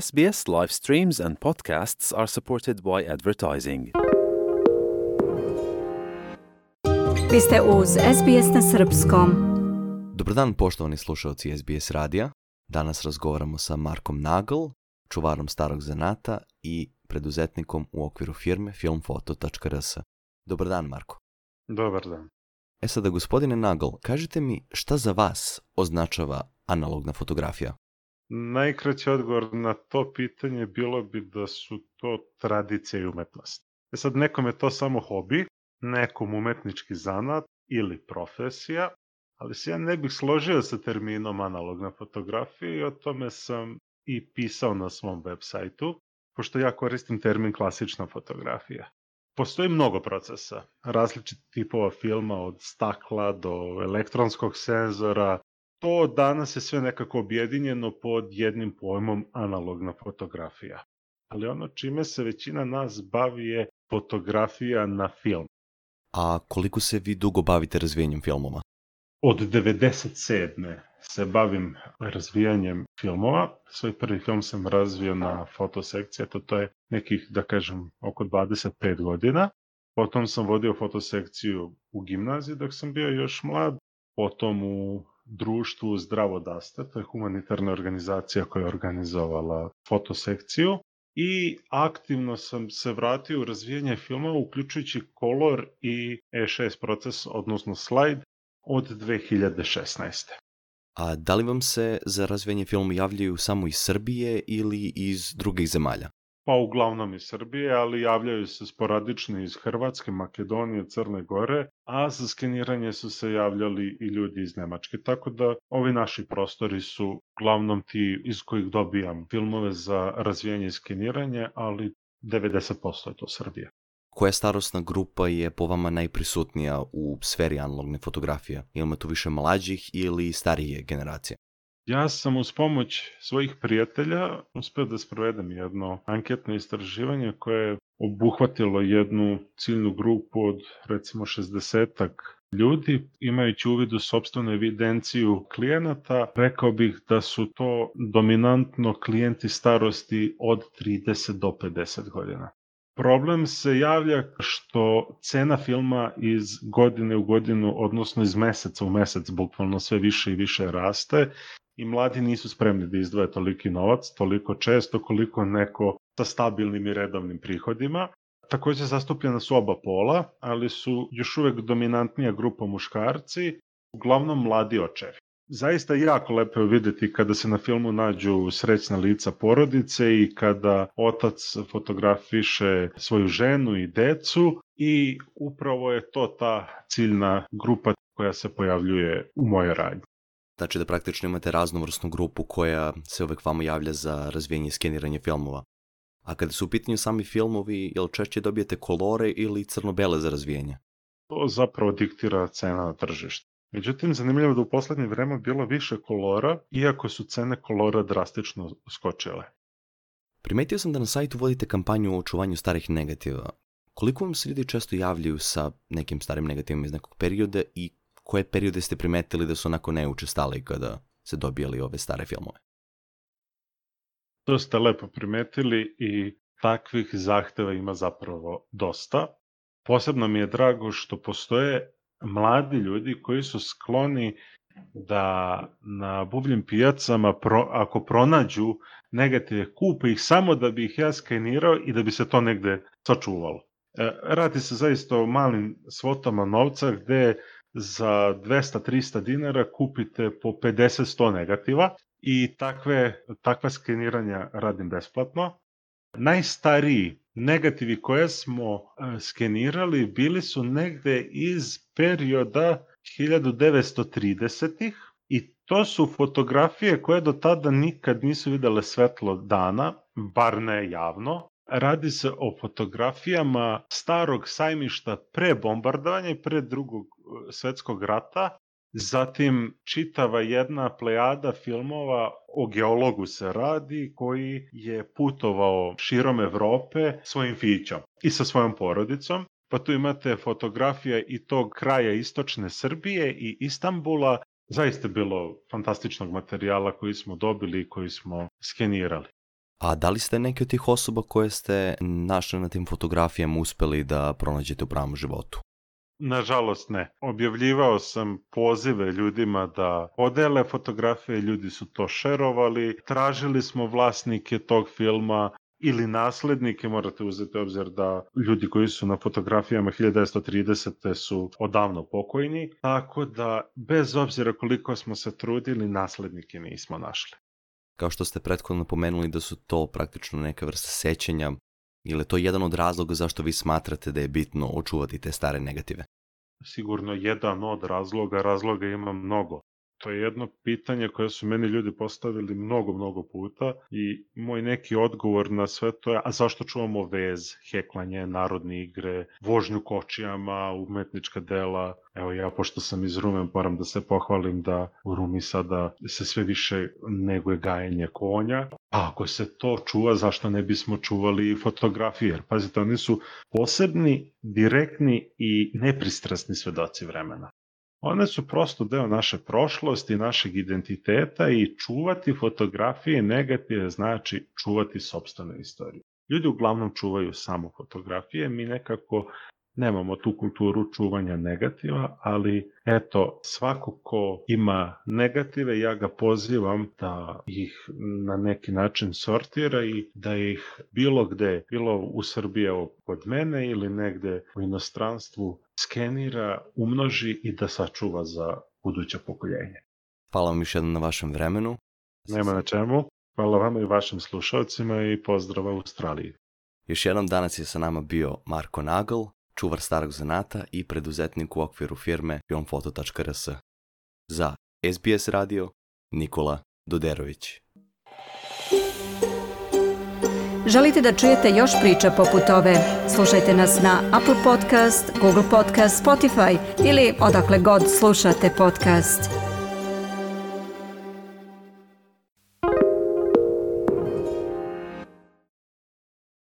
SBS live streams and podcasts are supported by advertising. Vi ste uz SBS na Srpskom. Dobar dan poštovani slušalci SBS radija. Danas razgovaramo sa Markom Nagl, čuvarom starog zanata i preduzetnikom u okviru firme filmfoto.rs. Dobar dan Marko. Dobar dan. E sada, gospodine Nagl, kažite mi šta za vas označava analogna fotografija? Najkraći odgovor na to pitanje bilo bi da su to tradicija i umetnost. E sad, nekom je to samo hobi, nekom umetnički zanat ili profesija, ali se ja ne bih složio sa terminom analogna fotografija i o tome sam i pisao na svom web sajtu, pošto ja koristim termin klasična fotografija. Postoji mnogo procesa, različitih tipova filma od stakla do elektronskog senzora. To danas je sve nekako objedinjeno pod jednim pojmom analogna fotografija. Ali ono čime se većina nas bavi je fotografija na film. A koliko se vi dugo bavite razvijanjem filmova? Od 97. se bavim razvijanjem filmova. Svoj prvi film sam razvio na fotosekciji, to, to je nekih, da kažem, oko 25 godina. Potom sam vodio fotosekciju u gimnaziji dok sam bio još mlad, potom u društvu Zdravo Daste, to je humanitarna organizacija koja je organizovala fotosekciju i aktivno sam se vratio u razvijanje filmova uključujući Color i E6 proces, odnosno slide, od 2016. A da li vam se za razvijanje filma javljaju samo iz Srbije ili iz drugih zemalja? Pa uglavnom iz Srbije, ali javljaju se sporadično iz Hrvatske, Makedonije, Crne Gore, a za skeniranje su se javljali i ljudi iz Nemačke, tako da ovi naši prostori su uglavnom ti iz kojih dobijam filmove za razvijanje i skeniranje, ali 90% je to Srbija. Koja starostna grupa je po vama najprisutnija u sferi analogne fotografije? Imamo tu više mlađih ili starije generacije? Ja sam uz pomoć svojih prijatelja uspeo da sprovedem jedno anketno istraživanje koje je obuhvatilo jednu ciljnu grupu od recimo 60 ljudi, imajući u sobstvenu evidenciju klijenata, rekao bih da su to dominantno klijenti starosti od 30 do 50 godina. Problem se javlja što cena filma iz godine u godinu, odnosno iz meseca u mesec, bukvalno sve više i više raste i mladi nisu spremni da izdvoje toliki novac, toliko često koliko neko sa stabilnim i redovnim prihodima. Takođe zastupljena su oba pola, ali su još uvek dominantnija grupa muškarci, uglavnom mladi očevi. Zaista jako lepo je videti kada se na filmu nađu srećna lica porodice i kada otac fotografiše svoju ženu i decu i upravo je to ta ciljna grupa koja se pojavljuje u mojoj radnji. Znači da praktično imate raznovrsnu grupu koja se uvek vama javlja za razvijenje i skeniranje filmova. A kada su u pitanju sami filmovi, jel češće dobijete kolore ili crno-bele za razvijenje? To zapravo diktira cena na tržištu. Međutim, zanimljivo je da u poslednje vreme bilo više kolora, iako su cene kolora drastično skočile. Primetio sam da na sajtu vodite kampanju o očuvanju starih negativa. Koliko vam se ljudi često javljaju sa nekim starim negativima iz nekog perioda i koje periode ste primetili da su onako neučestali kada se dobijali ove stare filmove? To ste lepo primetili i takvih zahteva ima zapravo dosta. Posebno mi je drago što postoje mladi ljudi koji su skloni da na buvljim pijacama pro, ako pronađu negative kupe ih samo da bi ih ja skenirao i da bi se to negde sačuvalo. E, radi se zaista o malim svotama novca gde za 200-300 dinara kupite po 50-100 negativa i takve, takva skeniranja radim besplatno. Najstariji negativi koje smo e, skenirali bili su negde iz perioda 1930-ih i to su fotografije koje do tada nikad nisu videle svetlo dana, bar ne javno. Radi se o fotografijama starog sajmišta pre bombardovanja i pre drugog svetskog rata, Zatim čitava jedna plejada filmova o geologu se radi koji je putovao širom Evrope svojim fićom i sa svojom porodicom. Pa tu imate fotografija i tog kraja istočne Srbije i Istambula. Zaista bilo fantastičnog materijala koji smo dobili i koji smo skenirali. A da li ste neki od tih osoba koje ste našli na tim fotografijama uspeli da pronađete u pravom životu? Nažalost ne. Objavljivao sam pozive ljudima da podele fotografije, ljudi su to šerovali, tražili smo vlasnike tog filma, ili naslednike, morate uzeti obzir da ljudi koji su na fotografijama 1930. su odavno pokojni, tako da bez obzira koliko smo se trudili, naslednike nismo našli. Kao što ste prethodno pomenuli da su to praktično neka vrsta sećanja, je to jedan od razloga zašto vi smatrate da je bitno očuvati te stare negative? Sigurno jedan od razloga, razloga ima mnogo. To je jedno pitanje koje su meni ljudi postavili mnogo, mnogo puta i moj neki odgovor na sve to je a zašto čuvamo vez, heklanje, narodne igre, vožnju kočijama, umetnička dela. Evo ja, pošto sam iz Rume, moram da se pohvalim da u Rumi sada se sve više neguje gajenje konja. A ako se to čuva, zašto ne bismo čuvali fotografije? Jer, pazite, oni su posebni, direktni i nepristrasni svedoci vremena. One su prosto deo naše prošlosti, našeg identiteta i čuvati fotografije negative znači čuvati sobstvenu istoriju. Ljudi uglavnom čuvaju samo fotografije, mi nekako nemamo tu kulturu čuvanja negativa, ali eto, svako ko ima negative, ja ga pozivam da ih na neki način sortira i da ih bilo gde, bilo u Srbiji kod mene ili negde u inostranstvu skenira, umnoži i da sačuva za buduće pokoljenje. Hvala vam još jednom na vašem vremenu. Nema na čemu. Hvala vama i vašim slušalcima i pozdrava u Australiji. Još jednom danas je sa nama bio Marko Nagel, čuvar starog zanata i preduzetnik u okviru firme filmfoto.rs. Za SBS radio, Nikola Doderović. Želite da čujete još priča poput ove? Slušajte nas na Apple Podcast, Google Podcast, Spotify ili odakle god slušate podcast.